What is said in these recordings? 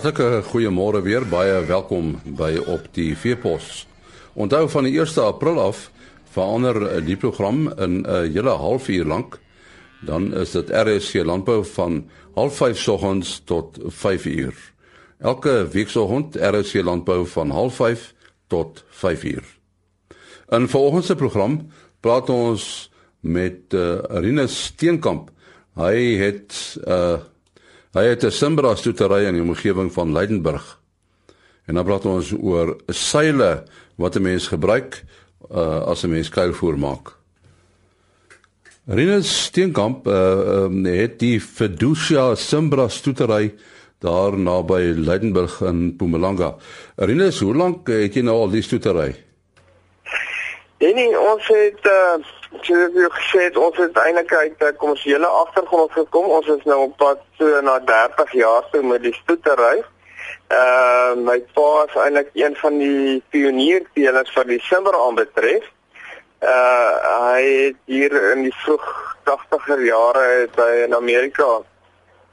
Hartlike goeiemôre weer. Baie welkom by op die Veepos. Onthou van die 1 April af verander die program in 'n hele halfuur lank. Dan is dit RSC Landbou van 05:30 soggens tot 5uur. Elke weekoggend RSC Landbou van 05:30 tot 5uur. In volgende program praat ons met uh, Rinus Steenkamp. Hy het 'n uh, Hy het 'n Simbra stoetery in die omgewing van Leidenburg. En dan praat ons oor seile wat 'n mens gebruik uh, as 'n mens kuilvoer maak. Rinus Steenkamp uh, um, het die Fiducia Simbra stoetery daar naby Leidenburg in Mpumalanga. Rinus, hoe lank het jy nou al die stoetery? Nee, ons het uh So ek het gesê ons het eintlik uit 'n kommersiële agtergrond gekom. Ons is nou op pad so na 30 jaar toe met die stoetery. Ehm uh, my pa is eintlik een van die pionierspelers van die simmer aanbetref. Uh hy het hier in die vroeg 80er jare het hy in Amerika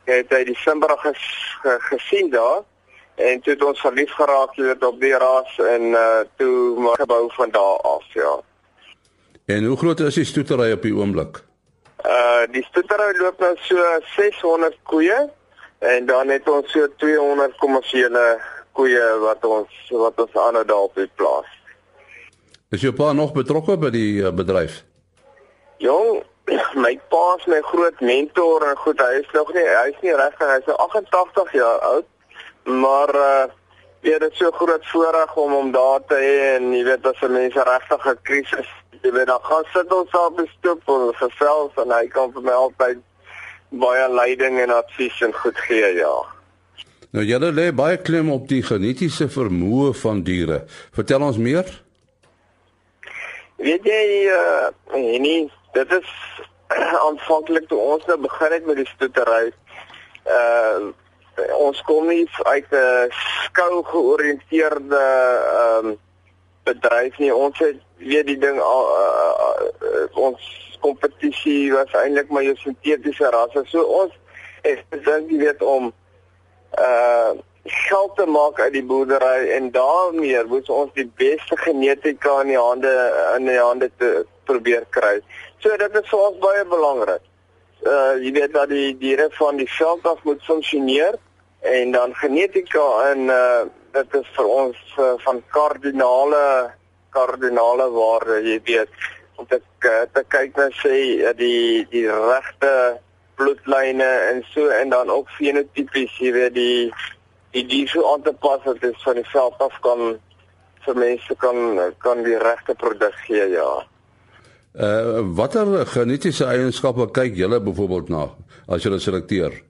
het hy die simmer ges, gesien daar en toe het ons verlief geraak op die ras en uh toe maar gebou van daar af ja. En hoe groot is die stoetery op die oomblik? Uh die stoetery loop nou so 600 koeie en dan het ons so 200 kommersiële koeie wat ons wat ons aan daar op die plaas. Is jou pa nog betrokke by die uh, bedryf? Jong, my pa is my groot mentor en goed, hy is nog nie hy's nie regtig, hy's 88 jaar oud, maar uh Ja, dit is so groot voorreg om hom daar te hê en jy weet as 'n mens regtig 'n krisis jy weet dan gaan sit ons op die stoep en gesels en hy kan vir my altyd baie leiding en advies en goed gee ja. Nou julle lê baie klem op die genetiese vermoë van diere. Vertel ons meer. Weet jy uh nee, dit is aanvanklik toe ons nou begin het met die stoetery. Uh ons kom nie uit 'n skou georiënteerde ehm um, bedryf nie. Ons het weet die ding al uh, uh, ons kompetisie was eintlik maar jou sintetiese rasse. So ons het gedink jy weet om uh geld te maak uit die boerdery en daarmee moet ons die beste genetika in die hande in die hande te probeer kry. So dit is vir ons baie belangrik. Uh jy weet dat die diere van die veld af moet funksioneer en dan genetika in uh dit is vir ons uh, van kardinale kardinale waarde, jy weet, om te eh, te kyk na sê eh, die die regte bloedlyne en so en dan ook fenotipies, jy weet, die die die so aan te pas dat dit van die veld af kan vir mense kan kan die regte produk gee, ja. Uh watter genetiese eienskappe kyk julle byvoorbeeld na as julle selekteer?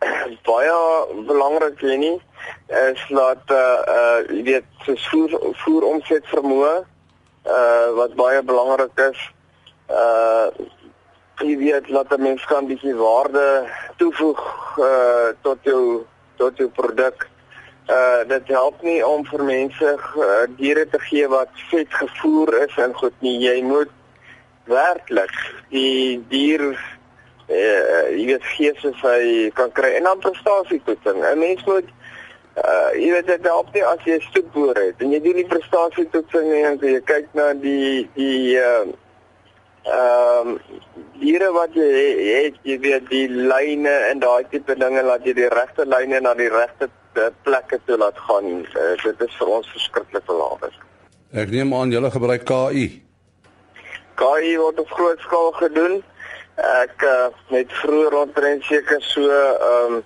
Baie belangrik, Jenny is dat uh uh jy weet so voer voer omset vermoë uh wat baie belangrik is. Uh jy weet laat 'n mens kan bietjie waarde toevoeg uh tot jou tot jou produk. Uh dit help nie om vir mense uh, diere te gee wat vet gevoer is en goed nie. Jy moet werklik die dier uh jy weet gee soos hy kan kry en dan prestasie toetsing. 'n Mens moet uh jy weet dit help nie as jy stoetboer het en jy doen die prestasie toetsing en jy kyk na die die ehm uh, diere wat jy het jy weet die lyne en daai tipe dinge laat jy die regte lyne na die regte plekke toe laat gaan. Uh, dit is vir ons verskriklik belangrik. Ek neem aan julle gebruik KI KI word op groot skaal gedoen ek uh, het vroeër omtrent seker so ehm um,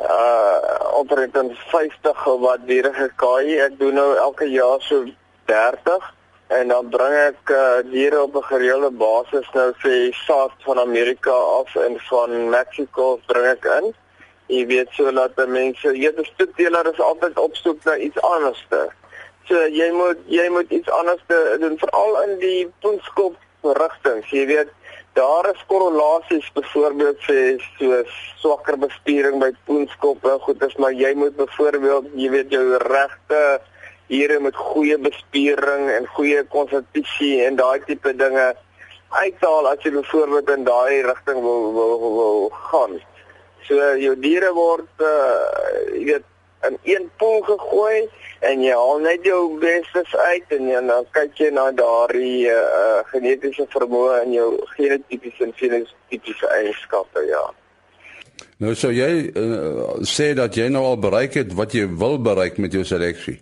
uh omtrent 50 wat diere gekaai. Ek doen nou elke jaar so 30 en dan bring ek uh, diere op 'n gereelde basis nou sê saad van Amerika af en van Mexico bring ek in. Jy weet so dat mense, jy weet stoetdeler is altyd op soek na iets anderste. So jy moet jy moet iets anderste doen veral in die poenskop rigting. Jy weet Daar is korrelasies byvoorbeeld sê soos swakker bestuuring by poenskop en goeders, maar jy moet byvoorbeeld, jy weet jou regte hiere met goeie bestuuring en goeie konstitusie en daai tipe dinge uithaal as jy byvoorbeeld in daai rigting wil wil wil gaan. So jou diere word uh jy weet in een pool gegooi en jy haal net jou bestes uit en, en dan kyk jy na daardie uh genetiese vermoë en jou genotipiese en fenotipiese eienskappe, ja. Nou sou jy uh, sê dat jy nou al bereik het wat jy wil bereik met jou seleksie.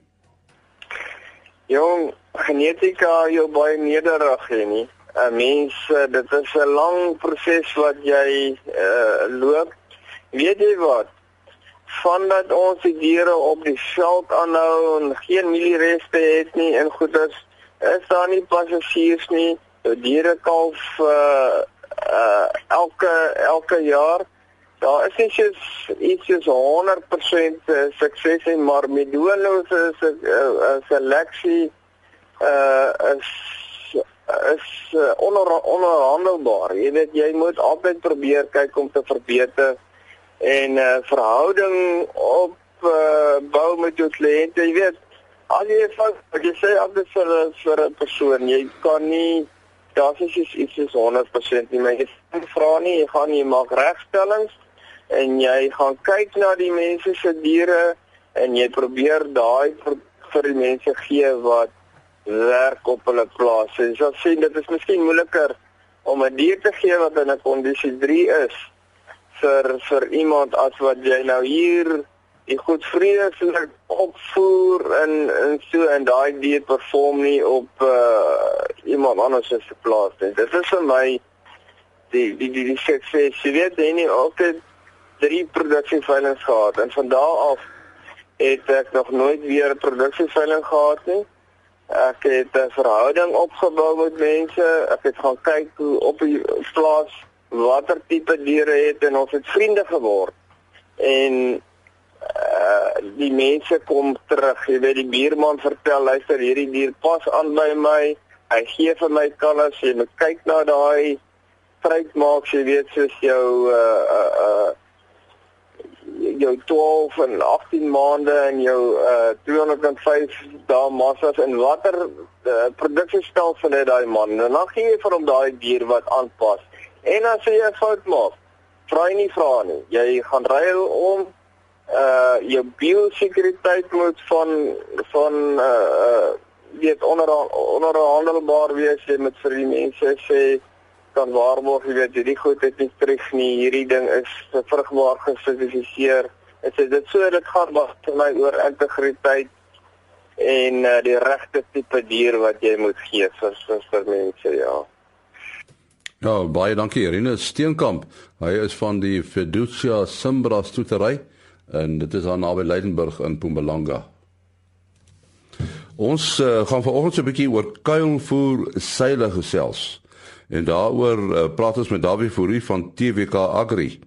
Jong, genetika jou baie nederig hè nie. 'n Mens dit is 'n lang proses wat jy uh loop. Weet jy wat? Vandat ons die diere op die veld aanhou en geen mieliereste het nie en goeders, is daar nie passasiers nie. Die diere kalf uh uh elke elke jaar Daar is nie soos iets soos 100% eh, sukses nie, maar met doelose se seleksie uh is is uh, onder onderhandelbaar. Jy weet jy moet altyd probeer kyk om te verbeter en uh verhouding op uh bou met jou kliënte. Jy weet al jy wat jy sê altyd vir vir 'n persoon, jy kan nie daar's nie iets soos 100% nie, maar jy vra nie, jy gaan nie maak regstellings en jy gaan kyk na die mense se diere en jy probeer daai vir, vir die mense gee wat werk op hulle plaas. En so sien dit is miskien moeiliker om 'n dier te gee wat in 'n kondisie 3 is vir vir iemand as wat jy nou hier die goed vreeslik opvoer en en so en daai dier perform nie op uh, iemand anders se plaas nie. Dit is vir my die die die, die sukses. Jy weet nie altyd drie produksieveilings gehad en van daardie af het ek nog nooit weer 'n produksieveiling gehad nie. Ek het 'n verhouding opgebou met mense. Ek het gaan kyk hoe op die plaas watter tipe diere het en ons het vriende geword. En uh die mense kom terug. Jy weet die buurman vertel, luister hierdie dier pas aan by my. Hy gee vir my kalvs. Jy moet kyk na daai tyd maak, jy weet soos jou uh uh, uh jou 12 en 18 maande en jou uh 205 dae massas en watter uh, produksiestelsel het daai man en dan gee jy vir hom daai dier wat aanpas en as jy 'n fout maak vra jy nie vra nie. Jy gaan ruil om uh jou biosekuriteit moet van van uh, uh weet onder onderhandelbaar wees. Jy met vir die mense sê kan waarborg jy weet hierdie goed het nie terug nie. Hierdie ding is vrugbaar gesertifiseer. En sê dit so dit gaan maar vir my oor integriteit en uh, die regte tipe dier wat jy moet gee vir, vir mense ja Ja baie dankie Irene Steenkamp hy is van die Fiducia Simbra stoetery en dit is aan naby Leidenburg in Mpumalanga Ons uh, gaan vanoggend so 'n bietjie oor kuilvoer seile gesels. En daaroor uh, praat ons met Dawie Fourie van TWK Agri.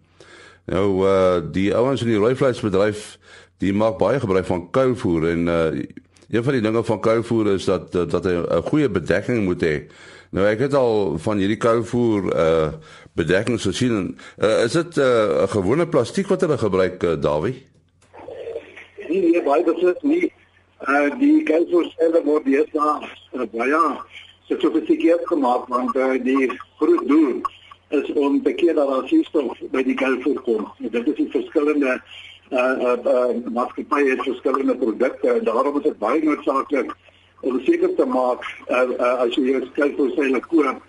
Nou uh die ouens in die rooivleisbedryf, die maak baie gebruik van kuilvoer en uh een van die dinge van kuilvoer is dat dat hy 'n goeie bedekking moet hê. Nou ek het al van hierdie kuilvoer uh bedekkings gesien. Uh, is dit 'n uh, gewone plastiek wat hulle gebruik uh, Dawie? Nee, nee, baie beslis nie. Uh die kuilvoer self word eers na uh, baie gesofistikeerd gemaak want uh, die groot doel is om te keer dat daar suurstof by die kuilvoer kom. Dit is die verskillende uh uh, uh maatskappye het verskillende produkte en daarom is dit baie noodsaaklik om seker te maak uh, uh as jy jou kuilvoer seile koop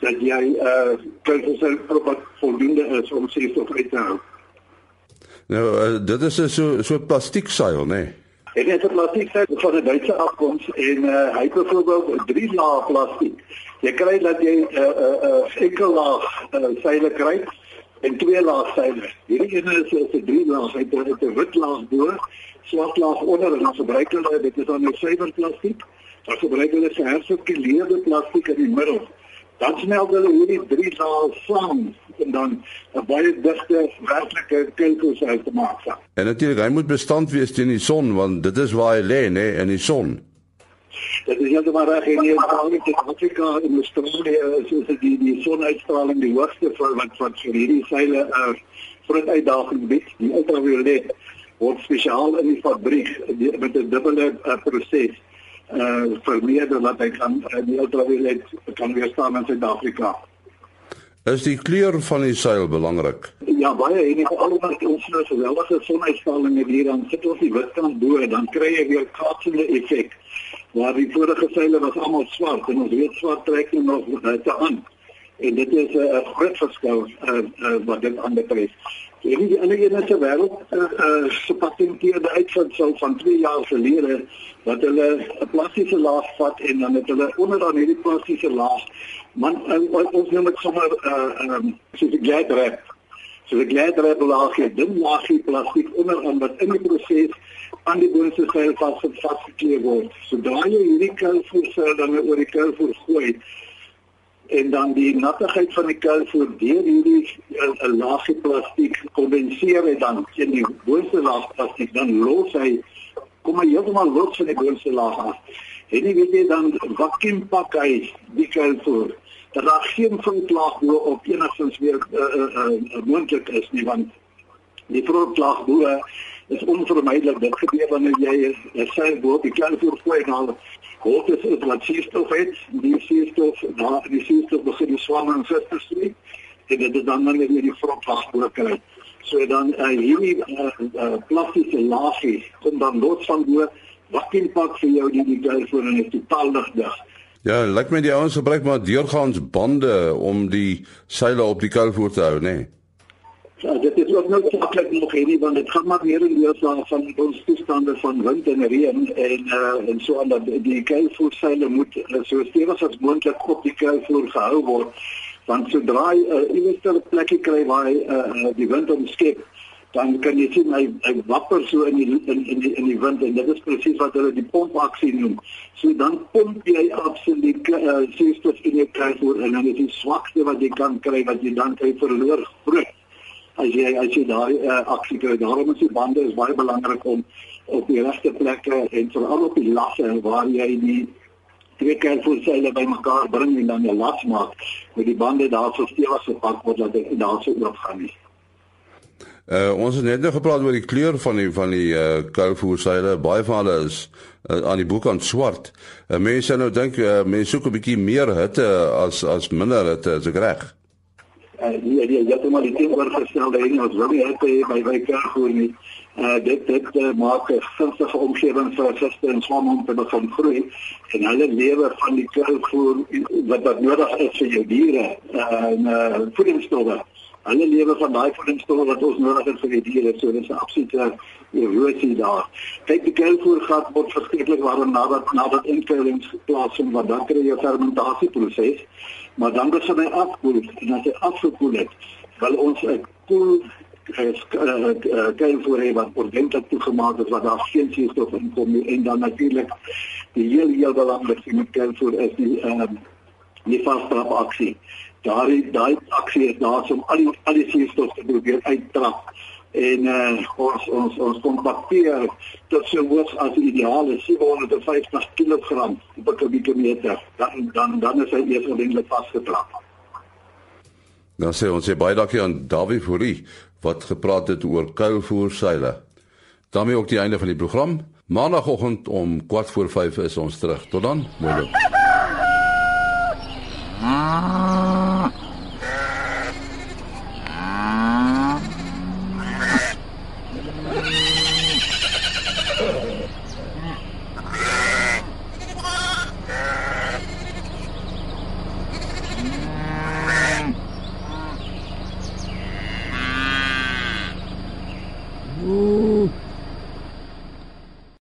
dat jy uh kuilvoer seile wat voldoende is om suurstof uit te hou. Nou uh, dit is 'n so so plastiek seil, né? Nee? Dit is plastiek seil van 'n Duitse afkoms en uh, hy het byvoorbeeld drie lae plastiek. Jy kry dat jy 'n uh, 'n uh, uh, enkel laag uh, seile kry en twee laag seile. Hierdie ene is 'n drie laag, hy het 'n wit laag bo, swart laag onder en dan gebruik hulle dit is dan 'n suiwer plastiek. Dan gebruik hulle 'n hersirkuleerde plastiek in die middel. Dan smelt hulle hierdie drie laag saam en dan 'n baie digte werklike kelkels uit te maak. En natuurlik, hy moet bestand wees teen die son want dit is waar hy lê, nê, in die son. Dit is heeltemal reg en hier in Suid-Afrika en Australië is dit die die sonuitstraling die hoogste vir wat wat vir hierdie seile 'n uh, groot uitdaging bied. Die ultraviolet word spesiaal in die fabriek met 'n dubbele uh, proses uh vermeerder dat hy kan uh, die ultraviolet kan weerstaan in Suid-Afrika. Is die kleur van die seil belangrik? Ja, baie en ek alhoewel ons nou geweldige sonuitstraling het hier dan sit ons die witkant bo en dan kry jy weer kaatsende effek. Waar die vorige seile was almal swart en ons weet swart trek nie nog te aan. En dit is 'n uh, groot verskil uh, uh, wat dit aanbetref. En die ander een is 'n wêreld uh, uh, gepatenteerde uitvinding van 2 jaar gelede wat hulle 'n plastiese laag vat en dan het hulle onder aan hierdie plastiese laag man uh, ons noem dit sommer uh, um, soos 'n glydrap. So 'n glydrap laag, 'n dun laagie plastiek onder aan wat in die proses aan die boonste seil vas vasgekleef word. Sodra jy hierdie kuilvoer dan oor die kuilvoer gooi en dan die nattigheid van die kuil voor deur hierdie 'n eh, laagie plastiek kondenseer en dan in die boonste laag plastiek dan los hy kom hy heeltemal los van die boonste laag af. En jy weet jy dan vakuum pak hy die kuil voor. Dat daar geen vonklaag bo op enigstens weer uh, uh, uh, moontlik is nie want die vonklaag bo is onvermydelik. Dit gebeur wanneer jy 'n seil bo op die kuil voor gooi en al Hoort is, is wat suurstof het, die suurstof, daar die suurstof begin die swamme en visse streek en dit is dan wanneer jy die vrot wasbroek kry. So dan uh, hierdie uh, uh, plastiese laagie kom dan los van bo wat impak vir jou die die gevoel en is totaal dig. Ja, lyk my die ouens gebruik maar deurgaans bande om die seile op die kuil voor te hou, nê? Nee. Ja, dit is ook nou maklik nog hierdie want dit gaan maar weer in die van van ons toestande van wind en reën en uh, en so aan dat die kuilvoerseile moet uh, so stewig as moontlik op die kuilvoer gehou word want sodra jy uh, iewers 'n plekkie kry waar hy uh, die wind omskep dan kan jy sien hy hy wapper so in die in in die, in die wind en dit is presies wat hulle die pompaksie noem. So dan pomp jy absoluut uh, suurstof in jou kuilvoer en dan is die swakste wat jy kan kry wat jy dan kry verloor groot as jy as jy daai uh, aksie kry. Daarom is die bande is baie belangrik om op die regte plekke en veral op die lasse waar jy die twee kerfoorseile bymekaar bring en dan 'n las maak met die bande daar so stewig gepak word dat dit daar so oopgaan nie. Uh ons het net nou gepraat oor die kleur van die van die uh kuilvoerseile. Baie van hulle is uh, aan die boekant swart. Uh, mense nou dink uh, mense soek 'n bietjie meer hitte as as minder hitte, ek reg? uh, die die heeltemal die teenoorgestelde ding ons wil nie hê by by kerkhoor nie. Uh, dit dit uh, maak 'n gunstige omgewing vir visse en swamme om te begin groei en hulle lewe van die kerkhoor wat wat nodig is vir jou diere uh, en uh, voedingsstowwe. Hulle lewe van daai voedingsstowwe wat ons nodig het vir die diere. So dis 'n absolute erosie daar. Kyk die gaan word verskriklik warm nadat nadat inkuilings plaasvind wat dan kry jy fermentasieproses maar dan begin hy afkoel en as hy afgekoel het wil ons 'n koel kan voor hê wat ordentlik toegemaak is wat daar geen suurstof in kom nie en dan natuurlik die heel heel belangrikste met kan voor is die ehm um, die vastrap aksie daai daai aksie is daar om al die al die suurstof te probeer uittrap en uh, ons ons ons kompakteer tot so hoog as die ideale 750 kg per kubieke meter dan dan dan is hy eers ordentlik vasgeklap. Dan sê ons sê baie dankie aan Dawie Fourie wat gepraat het oor kuilvoerseile. daarmee ook die einde van die program. Maandagoggend om 4 voor 5 is ons terug. Tot dan. Mooi loop. Ah.